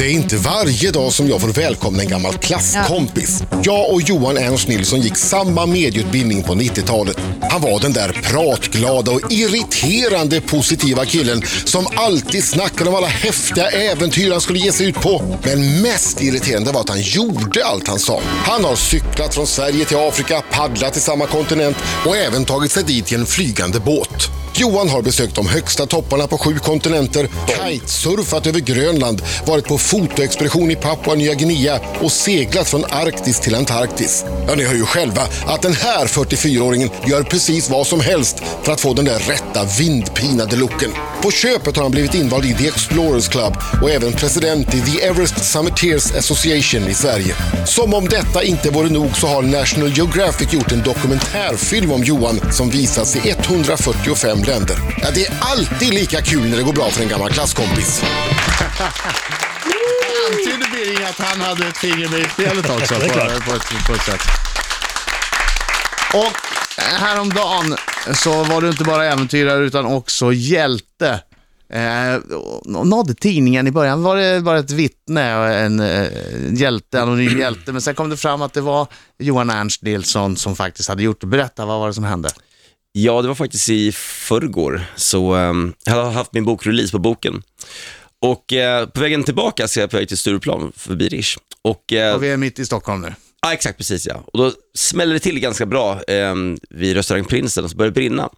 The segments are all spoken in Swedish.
Det är inte varje dag som jag får välkomna en gammal klasskompis. Jag och Johan Ernst Nilsson gick samma medieutbildning på 90-talet. Han var den där pratglada och irriterande positiva killen som alltid snackade om alla häftiga äventyr han skulle ge sig ut på. Men mest irriterande var att han gjorde allt han sa. Han har cyklat från Sverige till Afrika, paddlat till samma kontinent och även tagit sig dit i en flygande båt. Johan har besökt de högsta topparna på sju kontinenter, kitesurfat över Grönland, varit på fotoexpedition i Papua Nya Guinea och seglat från Arktis till Antarktis. Ja, ni hör ju själva att den här 44-åringen gör precis vad som helst för att få den där rätta vindpinade looken. På köpet har han blivit invald i The Explorers Club och även president i The Everest Summiteers Association i Sverige. Som om detta inte vore nog så har National Geographic gjort en dokumentärfilm om Johan som visas i 145 länder. Ja, det är alltid lika kul när det går bra för en gammal klasskompis. Antyder Birging att han hade ett finger med i spelet också Det är på, klart. på, ett, på ett sätt. Och häromdagen så var du inte bara äventyrare utan också hjälte. Eh, nådde tidningen i början var det bara ett vittne, och en eh, hjälte, anonym hjälte, men sen kom det fram att det var Johan Ernst Nilsson som faktiskt hade gjort det. Berätta, vad var det som hände? Ja, det var faktiskt i förrgår, så um, jag har haft min bokrelease på boken. Och eh, på vägen tillbaka så är jag på väg till Stureplan förbi Rish. Och, eh, Och vi är mitt i Stockholm nu. ja, exakt precis ja. Och då smäller det till ganska bra eh, vid restaurang Prinsen och så börjar det brinna.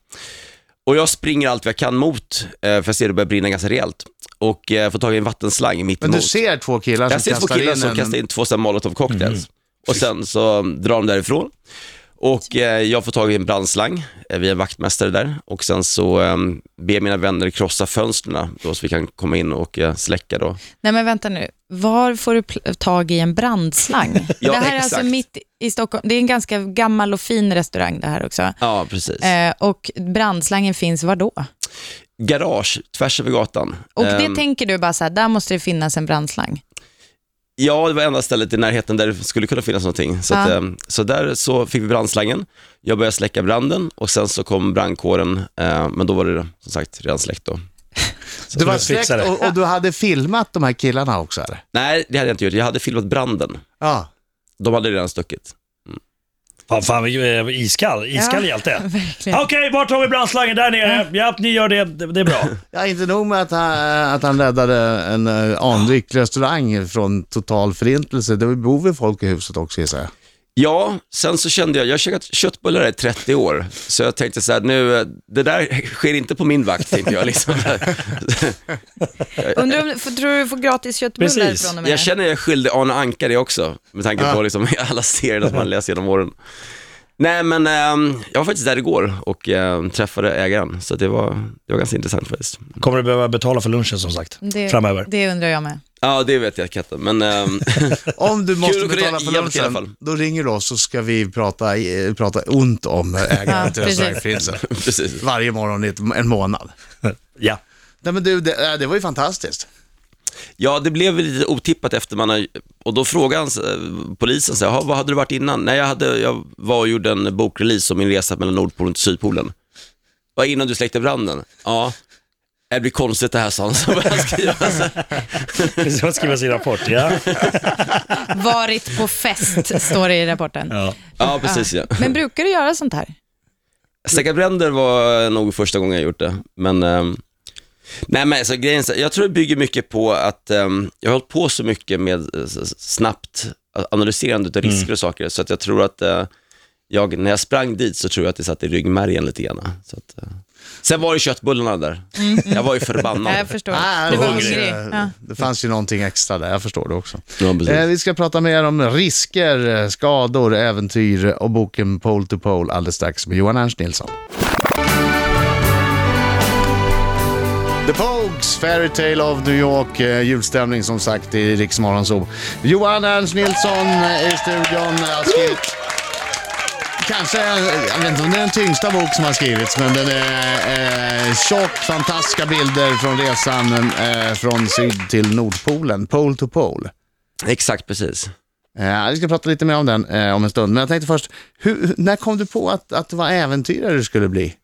Och jag springer allt vad jag kan mot, eh, för jag ser det börjar brinna ganska rejält. Och eh, får tag i en vattenslang mitt Men emot. du ser två killar som Jag ser två kastar killar in som en... kastar in två sådana molotov cocktails. Och sen så drar de därifrån. Och eh, jag får tag i en brandslang eh, via en vaktmästare där och sen så eh, ber mina vänner krossa fönstren då så vi kan komma in och eh, släcka då. Nej men vänta nu, var får du pl- tag i en brandslang? Ja, det här är exakt. alltså mitt i Stockholm, det är en ganska gammal och fin restaurang det här också. Ja, precis. Eh, och brandslangen finns var då? Garage tvärs över gatan. Och det Ehm, tänker du bara så här, där måste det finnas en brandslang. Ja, det var enda stället i närheten där det skulle kunna finnas någonting. Så, att, Ja. eh, så där så fick vi brandslangen. Jag började släcka branden och sen så kom brandkåren, eh, men då var det som sagt redan släckt då. Du var fixar släkt det. och, och du hade filmat de här killarna också eller? Nej, det hade jag inte gjort. Jag hade filmat branden. Ja. De hade redan stuckit. Fan, fan eh, iskall, iskall Ja, hjälte. verkligen. Okej, vart har vi brandslangen? Där nere. Ja, ni gör det. Det, det är bra. Ja, inte nog med att han, att han räddade en uh, anrik restaurang från total förintelse. Det bor väl folk i huset också gissar jag. Ja, sen så kände jag, jag har käkat köttbullar i 30 år, så jag tänkte så här, nu, det där sker inte på min vakt, tänkte jag. Liksom. Undrar om, tror du du får gratis köttbullar Precis. från och med Jag känner jag är skyldig Arne Anka det också, med tanke på liksom, alla serier som man läser genom åren. Nej, men ehm, jag var faktiskt där igår och ehm, träffade ägaren, så det var, det var ganska intressant faktiskt. Kommer du behöva betala för lunchen som sagt, det, framöver? Det undrar jag med. Ja, det vet jag Katten, men ehm, Om du måste Kul att kunna betala för hjälpa till i alla lunchen, fall. då ringer du oss så ska vi prata, eh, prata ont om ägaren Ja, till precis. restaurangprinsen. precis. Varje morgon i ett, en månad. Ja. Nej men du, det, äh, det var ju fantastiskt. Ja, det blev väl lite otippat efter man har, och då frågade han, så- polisen, så här, "Jaha, vad hade du varit innan? Nej, jag, hade, jag var och gjorde en bokrelease om min resa mellan Nordpolen till Sydpolen. Vad innan du släckte branden? Ja. Det blir konstigt det här, sa han, så började han skriva. Så här. Det ska skriva sin rapport, ja. Varit på fest, står det i rapporten. ja. Ja, precis ja. Men brukar du göra sånt här? Släcka bränder var nog första gången jag gjort det, men ehm, Nej men alltså, grejen, är så jag tror det bygger mycket på att ehm, jag har hållit på så mycket med eh, s- snabbt analyserande av risker och saker, så att jag tror att eh, jag, när jag sprang dit så tror jag att det satt i ryggmärgen lite grann. Så att, eh. Sen var det köttbullarna där. Jag var ju förbannad. Ja, jag förstår. Ah, du var hungrig. hungrig. eh, Ja. Det fanns ju någonting extra där, jag förstår det också. Ja, precis. Eh, vi ska prata mer om risker, eh, skador, äventyr och boken Pole to Pole alldeles strax med Johan Ernst Nilsson. The Pogues, Fairy Tale of New York, eh, julstämning som sagt i Riksmorgon Zoo. Johan Ernst Nilsson eh, i studion har skrivit Kanske, jag vet inte om det är den tyngsta bok som har skrivits, men den är eh, tjock, fantastiska bilder från resan eh, från syd till Nordpolen, pole to pole. Exakt, precis. Eh, vi ska prata lite mer om den eh, om en stund, men jag tänkte först, hur, när kom du på att, att det var äventyrare du skulle bli?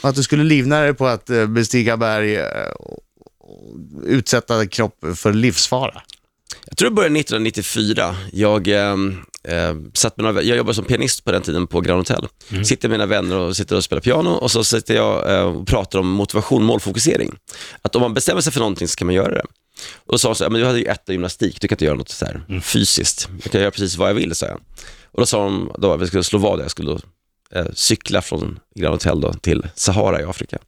Och att du skulle livnära dig på att eh, bestiga berg eh, och, och utsätta kropp för livsfara? Jag tror det började 1994. Jag, eh, satt med några, jag jobbade som pianist på den tiden på Grand Hotel. Sitter med mina vänner och sitter och spelar piano och så sitter jag eh, och pratar om motivation, målfokusering. Att om man bestämmer sig för någonting så kan man göra det. Och sa så här, men du hade ju ett gymnastik, du kan inte göra något så här fysiskt. Jag kan göra precis vad jag vill, sa jag. Och då sa de då att vi skulle slå vad jag skulle eh, cykla från Grand Hotel då, till Sahara i Afrika.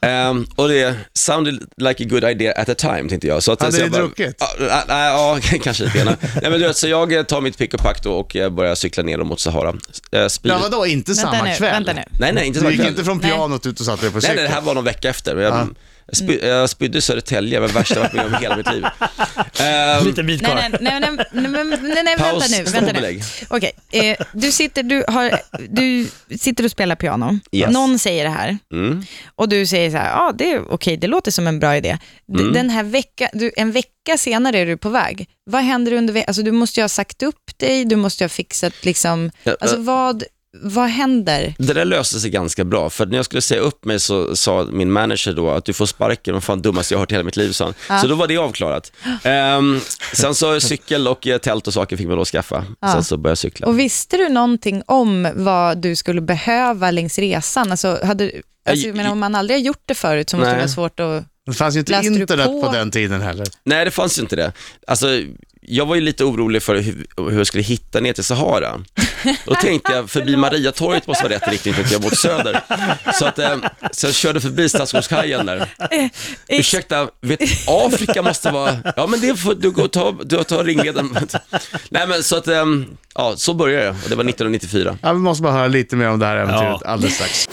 Ehm, och det sounded like a good idea at the time, tänkte jag. Så att, Hade så ni druckit? Ja, nej, nej, ja, kanske lite grann. Nej, men du vet, så jag eh, tar mitt pick och pack då och eh, börjar cykla ner mot Sahara. Eh, Ja, vadå, inte samma nu, kväll? vänta nu. Nej, nej, inte Du samma gick kväll. inte från Nej. pianot ut och satte dig på Nej, cykeln? nej, det här var någon vecka efter. Jag, Ja. Jag, spy, jag spydde i Södertälje, det var det värsta jag varit med om i hela mitt liv. Liten vit Nej, karl. nej, nej, nej, nej, nej, nej, vänta nu. Vänta nu. Okej, eh, du, sitter, du, har, du sitter och spelar piano. Yes. Någon säger det här Mm. och du säger så här, ja det är okej, det låter som en bra idé. D- Mm. Den här vecka, du, en vecka senare är du på väg. Vad händer under veckan? Alltså du måste ju ha sagt upp dig, du måste ju ha fixat liksom, Ja, alltså eh, vad, vad händer? Det där löste sig ganska bra, för när jag skulle säga upp mig så sa min manager då att du får sparken, vad fan dummaste jag har hört i hela mitt liv, sa han. Ja. Så då var det avklarat. Ehm, sen så cykel och eh, tält och saker fick man då skaffa. Ja. Sen så började jag cykla. Och visste du någonting om vad du skulle behöva längs resan? Alltså, hade, alltså, Jag- men om man aldrig har gjort det förut så måste det Nej. vara svårt att... Det fanns ju inte Läste internet på? på? den tiden heller. Nej, det fanns ju inte det. Alltså, jag var ju lite orolig för hur, hur jag skulle hitta ner till Sahara. Då tänkte jag, förbi Mariatorget måste vara rätt riktning, tänkte jag, mot söder. Så, att, eh, så jag körde förbi Stadsgårdskajen där. Ursäkta, vet, Afrika måste vara... Ja, men det får du gå och ta, du tar ringleden. Nej, men så att, ja, så började jag och det var 1994. Ja, vi måste bara höra lite mer om det här äventyret Ja. alldeles strax.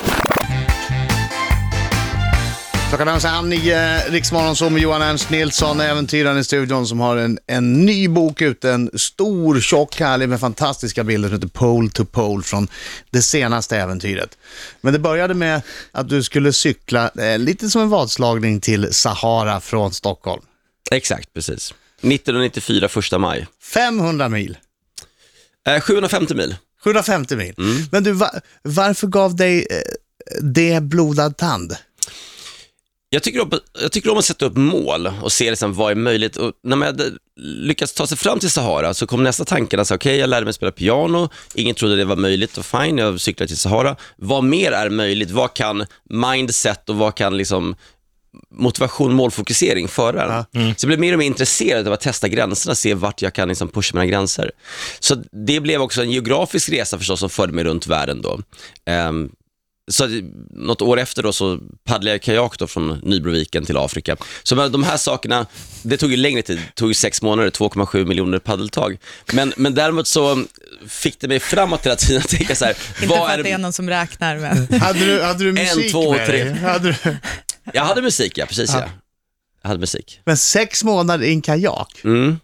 Klockan är så här nio, Riksmorgon som med Johan Ernst Nilsson, äventyraren i studion som har en, en ny bok ute, en stor, tjock, härlig med fantastiska bilder som heter Pole to Pole från det senaste äventyret. Men det började med att du skulle cykla, eh, lite som en vadslagning till Sahara från Stockholm. Exakt, precis. 1994, första maj. 500 mil, Eh, 750 mil. 750 mil. Mm. Men du, va, varför gav dig eh, det blodad tand? Jag tycker, om, jag tycker om att sätta upp mål och se liksom vad är möjligt. Och när man hade lyckats ta sig fram till Sahara så kom nästa tanken, alltså, okej jag lärde mig spela piano, ingen trodde det var möjligt och fine, jag cyklade till Sahara. Vad mer är möjligt? Vad kan mindset och vad kan liksom motivation, målfokusering föra en? Så jag blev mer och mer intresserad av att testa gränserna, se vart jag kan liksom pusha mina gränser. Så det blev också en geografisk resa förstås som förde mig runt världen då. Ehm, så att något år efter då så paddlade jag kajak då från Nybroviken till Afrika. Så med de här sakerna, det tog ju längre tid, det tog ju sex månader, 2,7 miljoner paddeltag. Men, men däremot så fick det mig framåt hela tiden att tänka så här, Inte vad för är att det är någon som räknar, men... Hade du, hade du musik två, med tre. dig? Hade du, Jag hade musik, ja, precis ja. Jag hade musik. men sex månader i en kajak? Mm.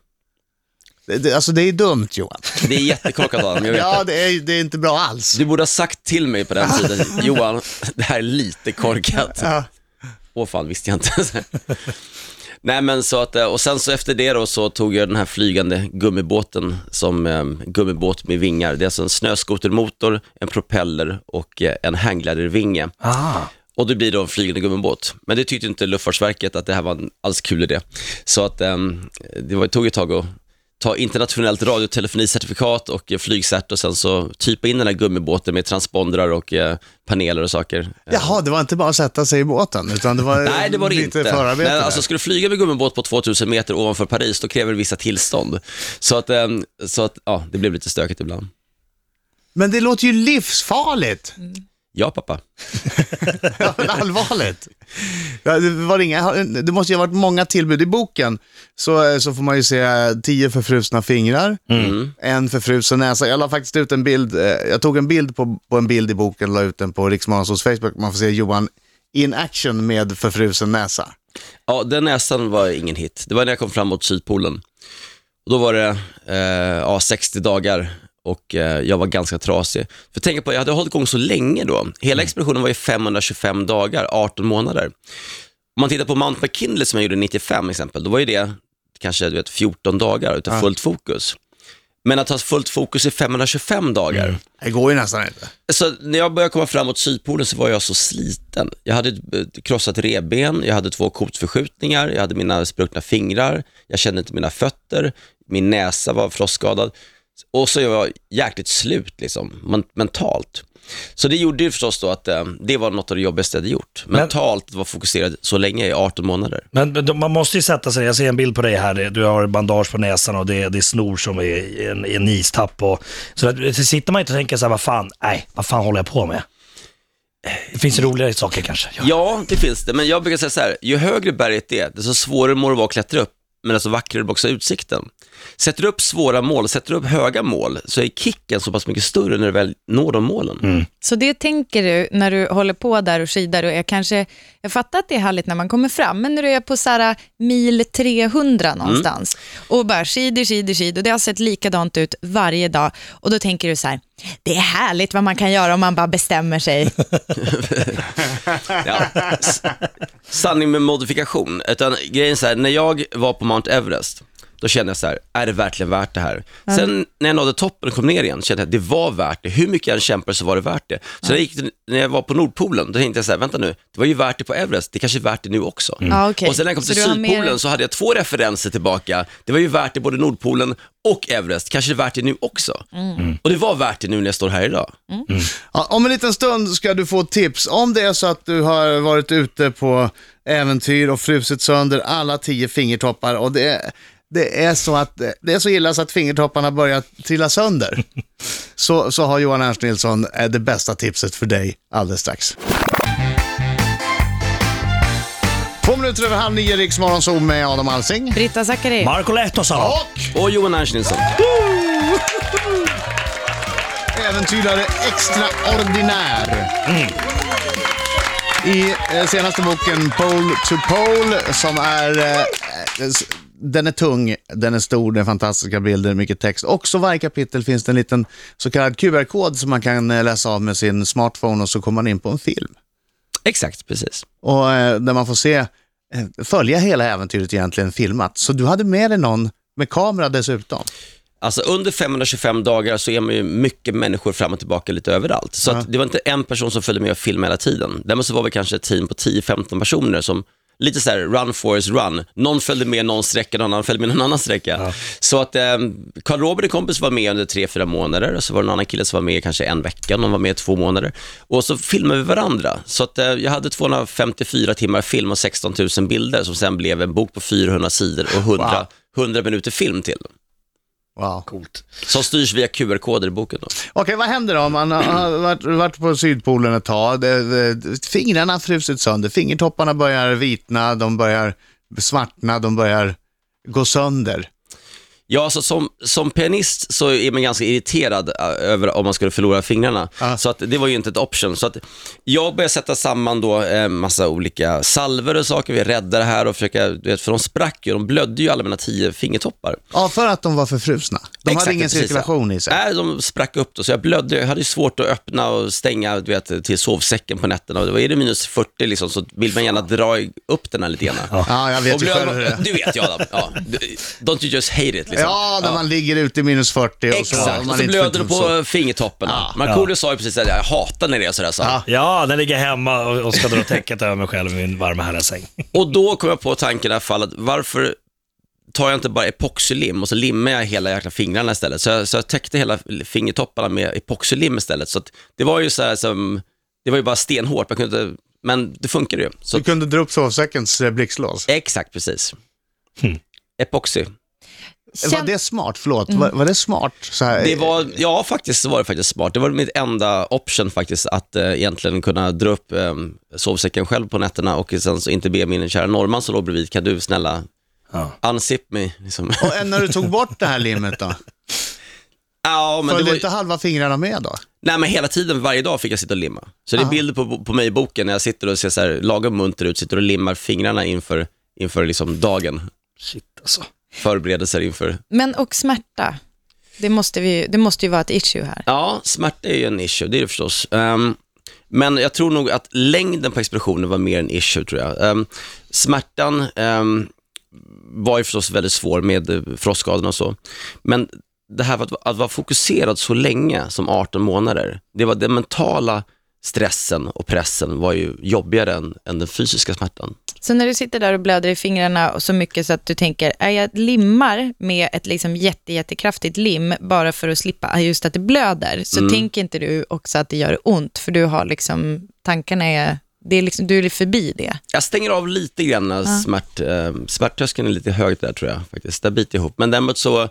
Det, alltså det är dumt Johan. Det är jättekorkat jag vet Ja, det. är, det är inte bra alls. Du borde ha sagt till mig på den tiden, Johan, det här är lite korkat. Ja. Åh fan, visste jag inte. Nej men så att, eh, och sen så efter det då så tog jag den här flygande gummibåten som eh, gummibåt med vingar. Det är alltså en snöskotermotor, en propeller och eh, en hangglidervinge. Ah. Och det blir då en flygande gummibåt. Men det tyckte inte Luftfartsverket att det här var en alls kul idé. Så att ehm, det var, tog ett tag att ta internationellt radiotelefonicertifikat och eh, flygcert och sen så typa in den här gummibåten med transpondrar och eh, paneler och saker. Jaha, det var inte bara att sätta sig i båten, utan det var Nej, det var det inte. förarbete där. alltså, ska du flyga med gummibåt på 2000 meter ovanför Paris, då kräver det vissa tillstånd. Så att, ehm, så att ja, det blev lite stökigt ibland. Men det låter ju livsfarligt. Ja, pappa. Ja, men allvarligt. Det, var inga, det måste ju ha varit många tillbud. I boken så, så får man ju se tio förfrusna fingrar, Mm. en förfrusen näsa. Jag la faktiskt ut en bild, eh, jag tog en bild på, på en bild i boken och la ut den på Riksmorgonsols Facebook. Man får se Johan in action med förfrusen näsa. Ja, den näsan var ingen hit. Det var när jag kom fram mot Sydpolen. Och då var det eh, ja, 60 dagar och eh, jag var ganska trasig. För tänk på, jag hade hållit igång så länge då. Hela expeditionen var ju 525 dagar, 18 månader. Om man tittar på Mount McKinley som jag gjorde 95 exempel, då var ju det kanske du vet, 14 dagar utav fullt fokus. Men att ha fullt fokus i 525 dagar. Det går ju nästan inte. Så när jag började komma fram mot Sydpolen så var jag så sliten. Jag hade ett krossat revben, jag hade två kotsförskjutningar, jag hade mina spruckna fingrar, jag kände inte mina fötter, min näsa var frostskadad. Och så var jag jäkligt slut liksom, men- mentalt. Så det gjorde ju förstås då att eh, det var något av det jobbigaste jag hade gjort. Men- Mentalt var fokuserad så länge i 18 månader. Men men man måste ju sätta sig, jag ser en bild på dig här, du har bandage på näsan och det, det är snor som är en, en istapp. Och, så där, så sitter man inte och tänker så här, vad fan, nej, vad fan håller jag på med? Det finns roligare saker kanske. Ja. Ja, det finns det, men jag brukar säga så här, ju högre berget är, desto svårare må det vara att klättra upp, men desto vackrare blir också utsikten. Sätter du upp svåra mål, sätter du upp höga mål, så är kicken så pass mycket större när du väl når de målen. Så det tänker du när du håller på där och skidar och är kanske, jag fattar att det är härligt när man kommer fram, men när du är på så här, mil 300 någonstans och bara skidor, skidor, skidor och det har sett likadant ut varje dag och då tänker du så här, det är härligt vad man kan göra om man bara bestämmer sig. Ja. Sanning med modifikation. Utan grejen är så här, när jag var på Mount Everest, då kände jag så här, är det verkligen värt det här? Sen när jag nådde toppen och kom ner igen, kände jag att det var värt det. Hur mycket jag än kämpade så var det värt det. Så när, jag gick, när jag var på Nordpolen, då tänkte jag så här, vänta nu, det var ju värt det på Everest, det kanske är värt det nu också. Ja, okej. Och sen när jag kom Så till Sydpolen mer- så hade jag två referenser tillbaka. Det var ju värt det både Nordpolen och Everest, kanske är det värt det nu också. Och det var värt det nu när jag står här idag. Ja, om en liten stund ska du få tips. Om det är så att du har varit ute på äventyr och frusit sönder alla tio fingertoppar och det, det är så att det är så illa så att fingertopparna börjar trilla sönder. Så, så har Johan Ernst Nilsson eh, det bästa tipset för dig alldeles strax. Två minuter över halv nio, Riksmorgon Zoom med Adam Alsing. Britta Zackari. Marco Lehtosalo. Och Och Johan Ernst Nilsson. äventyrare extraordinär. I eh, senaste boken Pole to Pole som är, eh, s- den är tung, den är stor, den är fantastiska bilder, mycket text. Också varje kapitel finns det en liten så kallad QR-kod som man kan eh, läsa av med sin smartphone och så kommer man in på en film. Exakt, precis. Och eh, där man får se, eh, följa hela äventyret egentligen filmat. Så du hade med dig någon med kamera dessutom. Alltså under 525 dagar så är man ju mycket människor fram och tillbaka lite överallt. Så att det var inte en person som följde med och filmade hela tiden. Däremot så var vi kanske ett team på 10-15 personer som lite så här run Forrest run. Någon följde med någon sträcka, någon annan följde med någon annan sträcka. Så att eh, Karl Robert, en kompis, var med under 3-4 månader och så var det en annan kille som var med kanske en vecka, någon var med två månader. Och så filmade vi varandra. Så att eh, jag hade 254 timmar film och 16 000 bilder som sen blev en bok på 400 sidor och 100, 100 minuter film till. Wow. Coolt. Som styrs via QR-koder i boken. Då. Okej, vad händer då? Man har varit, varit på Sydpolen ett tag. Det, det, fingrarna har frusit sönder. Fingertopparna börjar vitna, de börjar svartna, de börjar gå sönder. Ja, alltså som, som pianist så är man ganska irriterad äh, över om man skulle förlora fingrarna. Ja. Så att det var ju inte ett option. Så att jag började sätta samman då eh, massa olika salver och saker. Vi räddade det här och försöka, du vet, för de sprack ju, de blödde ju alla mina tio fingertoppar. Ja, för att de var förfrusna. De Exakt, hade ingen precis, cirkulation i sig. Nej, de sprack upp då, så jag blödde. Jag hade ju svårt att öppna och stänga du vet, till sovsäcken på nätterna. Och det var, är det minus 40 liksom, så vill man gärna dra upp den här lite grann. Ja, jag vet Och ju själv hur det är. Du vet ju Adam, ja. Don't you just hate it liksom. Ja, när man ligger ute i minus 40 och så Exakt, och så inte blöder det så. på fingertopparna. Markoolio sa ju precis att jag hatar när det är sådär. Så. Ja. Ja, den ligger hemma och, och ska dra täcket över mig själv i min varma härliga säng. Och då kom jag på tanken i alla fall att varför tar jag inte bara epoxylim och så limmar jag hela jäkla fingrarna istället. Så jag, så jag täckte hela fingertopparna med epoxylim istället. Så att det var ju så här som, det var ju bara stenhårt, man kunde inte, men det funkade ju. Så, Du kunde dra upp sovsäckens eh, blixtlås. exakt, precis. Epoxy. Var det smart? Förlåt, var, var det smart? Så här, Det var, ja faktiskt var det faktiskt smart. Det var mitt enda option faktiskt, att eh, egentligen kunna dra upp eh, sovsäcken själv på nätterna och sen så inte be min kära norrman som låg bredvid, kan du snälla Ja. unzip mig? Liksom. Och när du tog bort det här limmet då? ja, men det Följde var, inte halva fingrarna med då? nej men hela tiden, varje dag fick jag sitta och limma. Så det är Aha. bilder på, på mig i boken när jag sitter och ser så här lagom munter ut, sitter och limmar fingrarna inför, inför liksom dagen. Shit alltså. Förberedelser inför, men och smärta, det måste, vi, det måste ju vara ett issue här. ja smärta är ju en issue, det är det förstås. Ehm, men jag tror nog att längden på explosionen var mer en issue tror jag. Ehm, smärtan ehm, var ju förstås väldigt svår med eh, frostskadorna och så. Men det här att, att vara fokuserad så länge som 18 månader, det var den mentala stressen och pressen var ju jobbigare än, än den fysiska smärtan. Så när du sitter där och blöder i fingrarna så mycket så att du tänker, är jag limmar med ett liksom jätte, jättekraftigt lim bara för att slippa just att det blöder, så tänker inte du också att det gör ont, för du har liksom, tankarna är, det är liksom, du är förbi det. Jag stänger av lite grann när smärt, eh, smärttröskeln är lite hög där tror jag faktiskt. Det biter ihop. Men däremot så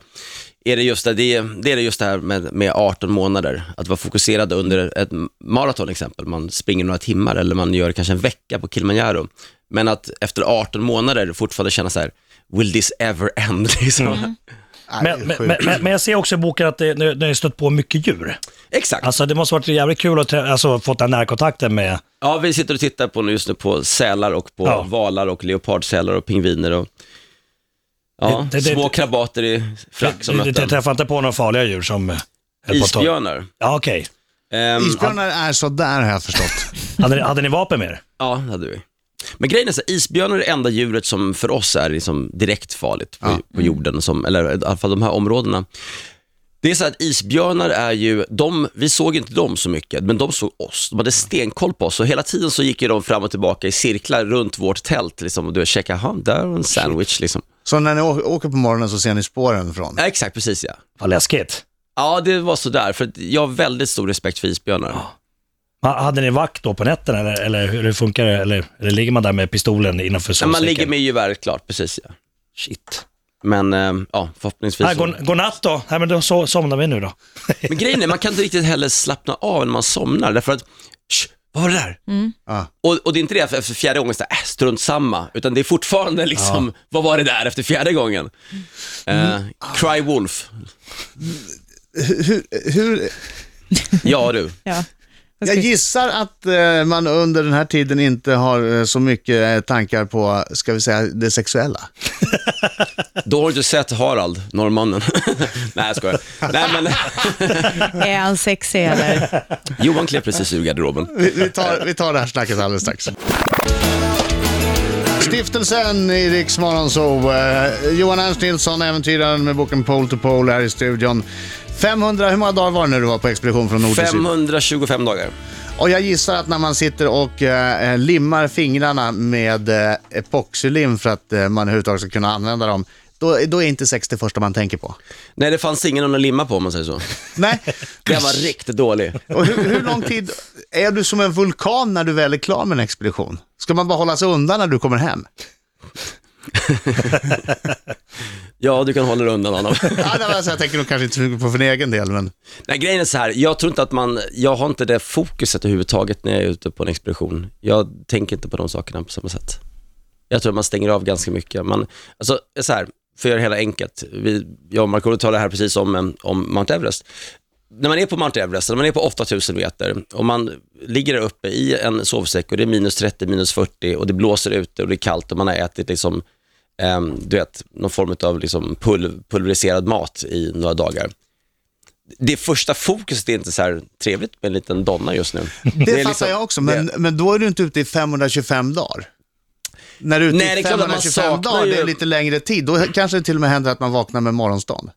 är det just det, det är det just det här med, med 18 månader. Att vara fokuserad under ett maraton exempel. Man springer några timmar eller man gör kanske en vecka på Kilimanjaro. Men att efter 18 månader fortfarande känna så här, will this ever end? Liksom. Men, det är men, sjukt. men, men, men jag ser också i boken att det, ni, har stött på mycket djur. Exakt. Alltså det måste varit jävligt kul att alltså, fått den närkontakten med... Ja, vi sitter och tittar på nu just nu på sälar och på Ja. valar och leopardsälar och pingviner och ja, Det- det- små det- krabater i frack som Du, du träffar inte på några farliga djur som... isbjörnar. Ja, okej. Ehm, Isbjörnar är sådär har jag förstått. Hade, ni- hade ni vapen med er? Ja, det hade vi. Men grejen är så här, isbjörnar är det enda djuret som för oss är liksom direkt farligt på, på jorden, som, eller i alla fall de här områdena. Det är så att isbjörnar är ju, de, vi såg inte dem så mycket, men de såg oss. De hade stenkoll på oss och hela tiden så gick ju de fram och tillbaka i cirklar runt vårt tält. Liksom, och du checkade, där var en sandwich liksom. Så när ni å- åker på morgonen så ser ni spåren från? Ja, exakt, precis ja. Vad läskigt. Ja, det var sådär, för att jag har väldigt stor respekt för isbjörnar. Ha- Hade ni vakt då på nätterna eller, eller hur det funkar det? Eller, eller ligger man där med pistolen innanför sovsäcken? man ligger med gevär, klart, precis ja. Shit. Men ehm, ja, förhoppningsvis. Nej, så- god, god natt då. Nej, men då so somnar vi nu då. Men grejen är, man kan inte riktigt heller slappna av när man somnar, därför att, Shh, vad var det där? Ja. Och, och det är inte det efter fjärde gången, så, äh, strunt samma, utan det är fortfarande liksom, vad var det där efter fjärde gången? Eh, cry wolf. Hur, hur, Ja du. Ja. Jag gissar att eh, man under den här tiden inte har eh, så mycket eh, tankar på, ska vi säga, det sexuella. Då har du inte sett Harald, norrmannen. Nej jag skojar. Nej men, Är han sexig eller? Johan klev precis ur garderoben. Vi, vi, tar, vi tar det här snacket alldeles strax. Stiftelsen i Riks Morgonzoo. Eh, Johan Ernst Nilsson, äventyraren med boken Pole to Pole här i studion. 500, hur många dagar var det när du var på expedition från nord till syd? 525 dagar. Och jag gissar att när man sitter och eh, limmar fingrarna med eh, epoxylim för att eh, man överhuvudtaget ska kunna använda dem, då, då är inte sex det första man tänker på. Nej det fanns ingen att limma på om man säger så. Nej. Den var riktigt dålig. Och hur, hur lång tid, är du som en vulkan när du väl är klar med en expedition? Ska man bara hålla sig undan när du kommer hem? Ja du kan hålla dig undan honom. Ja, det var, så jag tänker nog kanske inte så mycket på för egen del, men Nej, grejen är så här, jag tror inte att man, jag har inte det fokuset överhuvudtaget när jag är ute på en expedition. Jag tänker inte på de sakerna på samma sätt. Jag tror att man stänger av ganska mycket. Man, alltså, så här, för att göra det hela enkelt, vi, jag och Markoolio talade här precis om, om Mount Everest. När man är på Mount Everest, när man är på 8000 meter och man ligger där uppe i en sovsäck och det är minus 30, minus 40 och det blåser ute och det är kallt och man har ätit liksom, du vet, någon form av liksom pul pulveriserad mat i några dagar det första fokuset är inte så här trevligt med en liten donna just nu. det, är fattar liksom- jag också. Men, det- men då är du inte ute i 525 dagar. När du är ute Nej, det i klart att man 525 saknar dagar, det är ju- lite längre tid. Då kanske det till och med händer att man vaknar med morgonstånd.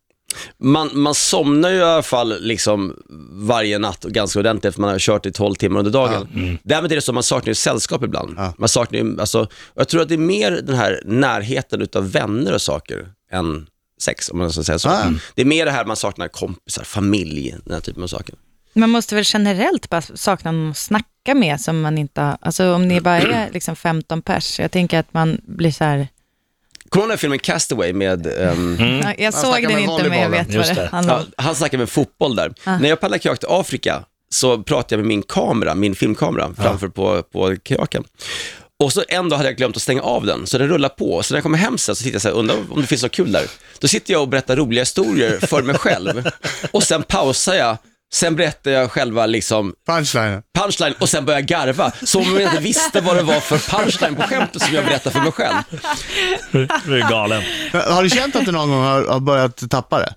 Man, man somnar ju i alla fall liksom varje natt och ganska ordentligt för man har kört i 12 timmar under dagen. Därmed är det så att man saknar ju sällskap ibland. Ja. Man saknar ju, alltså, jag tror att det är mer den här närheten utav vänner och saker än sex, om man ska säga så. Ah. Det är mer det här man saknar kompisar, familj, den här typen av saker. Man måste väl generellt bara sakna någon att snacka med som man inte har, alltså om ni bara är liksom 15 pers, jag tänker att man blir så här, Kommer du ihåg den här filmen Castaway med ehm, Ja, jag såg den med inte men jag volleybollen. vet vad Just det det. handlar Ja, om. han snackar med fotboll där. När jag paddlade kajak till Afrika så pratade jag med min kamera, min filmkamera, framför på, på kajaken. Och så en dag hade jag glömt att stänga av den, så den rullade på. Så när jag kommer hem sen så tittar jag så här, undrar om det finns något kul där. Då sitter jag och berättar roliga historier för mig själv. Och sen pausar jag, sen berättar jag själva liksom Punchline. punchline och sen börjar jag garva. Som om jag inte visste vad det var för punchline på skämtet som jag berättar för mig själv. Du är galen. Har du känt att du någon gång har, har börjat tappa det?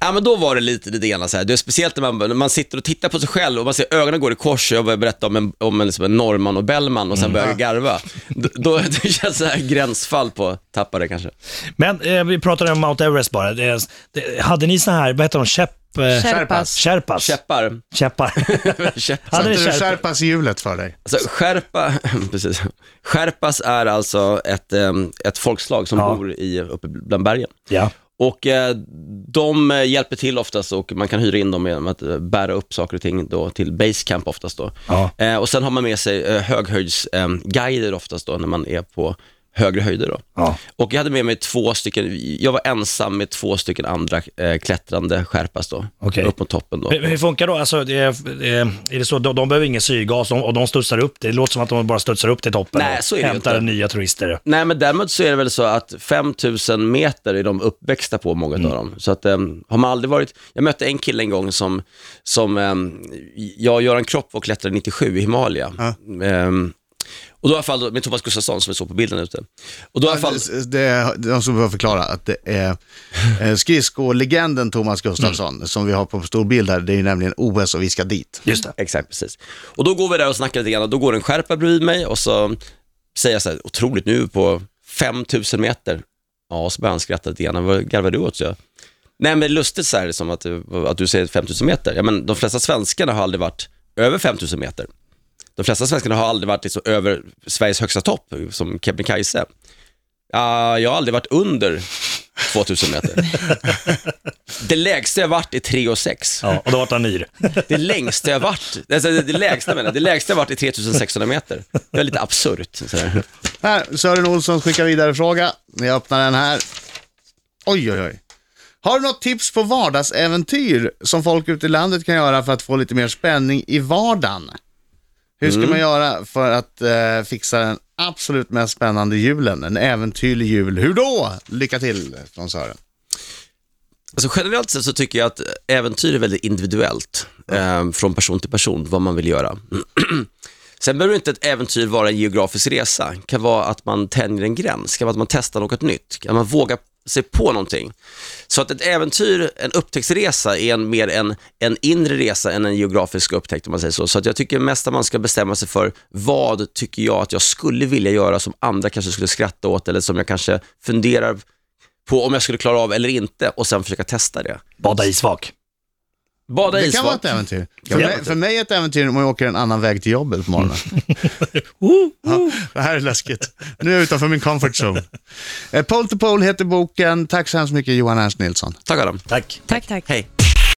Ja, men då var det lite det ena så här. Det är speciellt när man, när man sitter och tittar på sig själv och man ser ögonen går i kors och jag börjar berätta om en, om en, liksom en norrman och Bellman och sen börjar jag garva. Då, då det känns så här gränsfall på tappare kanske. Men eh, vi pratade om Mount Everest bara. Det, det, hade ni såna här, vad heter de, käpp... Eh, Sherpas. Sherpas? Käppar. Käppar. Käpp. hade du skärpas i hjulet för dig? Alltså, skärpa, precis. Skärpas är alltså ett, em, ett folkslag som Ja. bor i, uppe bland bergen. Ja. Och eh, de eh, hjälper till oftast och man kan hyra in dem genom att eh, bära upp saker och ting då till basecamp oftast då. Ja. Eh, och sen har man med sig eh, höghöjdsguider oftast då när man är på högre höjder då. Ja. Och jag hade med mig två stycken, jag var ensam med två stycken andra eh, klättrande skärpas då, Okej. upp mot toppen då. Hur, hur funkar då? Alltså, det är, det är är det så, de, de behöver ingen syrgas de, och de studsar upp. Det låter som att de bara studsar upp till toppen Nej, och så är det ju hämtar inte. nya turister. Nej, men däremot så är det väl så att 5000 meter är de uppväxta på, många av dem. Så att, um, har man aldrig varit, jag mötte en kille en gång som, som um, jag och Göran Kropp och klättrade 97 i Himalaya. Ehm, och då i alla fall, med Thomas Gustafsson som vi såg på bilden ute. Och då i alla fall, Det, det, de som behöver förklara att det är eh, skridskolegenden Thomas Gustafsson som vi har på stor bild här. Det är ju nämligen OS och vi ska dit. Just det. Exakt, precis. Och då går vi där och snackar lite grann och då går en skärpa bredvid mig och så säger jag så här, otroligt nu på 5000 meter. Ja, så börjar han skratta lite grann. Vad garvar du åt? Så jag. Nej, men lustigt så här som att, du- att du säger 5000 meter. Ja, men de flesta svenskarna har aldrig varit över 5000 meter. De flesta svenskarna har aldrig varit liksom över Sveriges högsta topp, som Kebnekaise. Ja, jag har aldrig varit under 2000 meter. Det lägsta jag varit är 3 och 6. Ja, och då vart han yr. Det längsta jag varit, alltså det, det lägsta menar jag, det lägsta jag varit är 3600 meter. Det är lite absurt. sådär. Här, Sören Olsson skickar vidare fråga. Jag öppnar den här. Oj, oj, oj. Har du något tips på vardagsäventyr som folk ute i landet kan göra för att få lite mer spänning i vardagen? Hur ska man göra för att eh, fixa den absolut mest spännande julen? En äventyrlig jul. Hur då? Lycka till från Sören. Alltså generellt sett så tycker jag att äventyr är väldigt individuellt, eh, från person till person, vad man vill göra. Sen behöver inte ett äventyr vara en geografisk resa. Det kan vara att man tänjer en gräns, det kan vara att man testar något nytt, kan man våga sig på någonting. Så att ett äventyr, en upptäcktsresa, är en, mer en, en inre resa än en geografisk upptäckt om man säger så. Så att jag tycker mest att man ska bestämma sig för vad tycker jag att jag skulle vilja göra som andra kanske skulle skratta åt eller som jag kanske funderar på om jag skulle klara av eller inte och sen försöka testa det. Bada isvak. Bada Det kan vara ett äventyr. För mig, för mig är ett äventyr om jag åker en annan väg till jobbet på morgonen. ja, det här är läskigt. Nu är jag utanför min comfort zone. Eh, Pole to Pole heter boken. Tack så hemskt mycket Johan Ernst Nilsson. Tack Adam. Tack. Tack, tack. Hej.